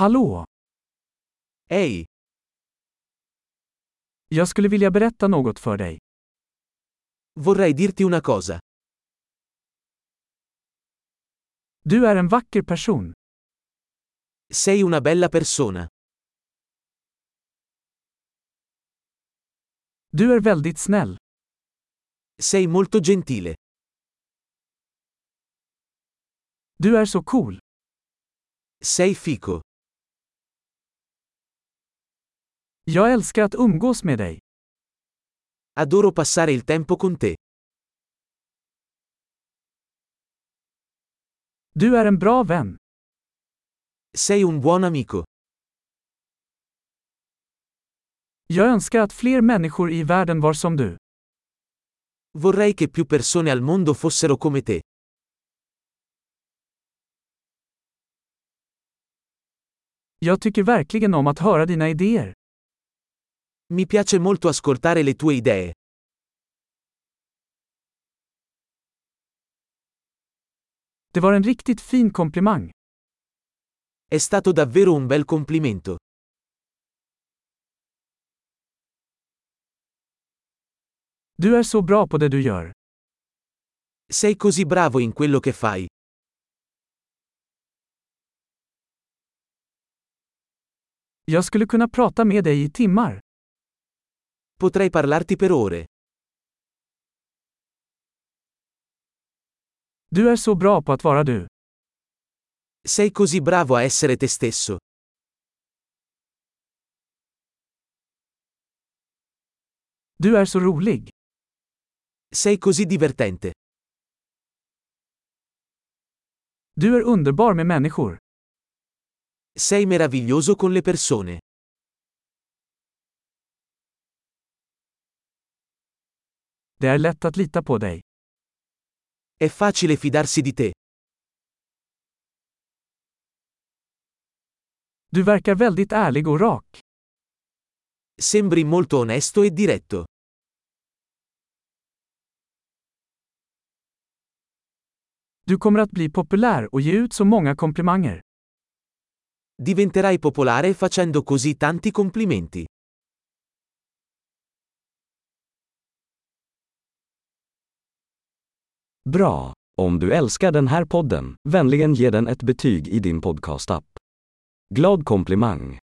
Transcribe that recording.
Hallå! Ehi, Jag skulle vilja berätta något för dig. vorrei dirti una cosa. Du är en vacker person. Sei una bella persona. Du är väldigt snäll. Sei molto gentile. Du är så cool. Sei fico. Jag älskar att umgås med dig. Adoro passare il tempo con te. Du är en bra vän. Sei un buon amico. Jag önskar att fler människor i världen var som du. Vorrei che più persone al mondo fossero come te. Jag tycker verkligen om att höra dina idéer. Mi piace molto ascoltare le tue idee. Det var en riktigt fin komplimang. È stato davvero un bel complimento. Du är så bra på det du gör. Sei così bravo in quello che fai. Jag skulle kunna prata med dig i timmar. Potrei parlarti per ore. Du är så bra på att vara du. Sei così bravo a essere te stesso. Du är så rolig. Sei così divertente. Du är underbar med människor. Sei meraviglioso con le persone. Det är lätt att lita på dig. È facile fidarsi di te. Du verkar väldigt ärlig och rak. Sembri molto onesto e diretto. Du kommer att bli populär och ge ut så många komplimanger. Diventerai popolare facendo così tanti complimenti. Bra! Om du älskar den här podden, vänligen ge den ett betyg i din podcastapp. Glad komplimang!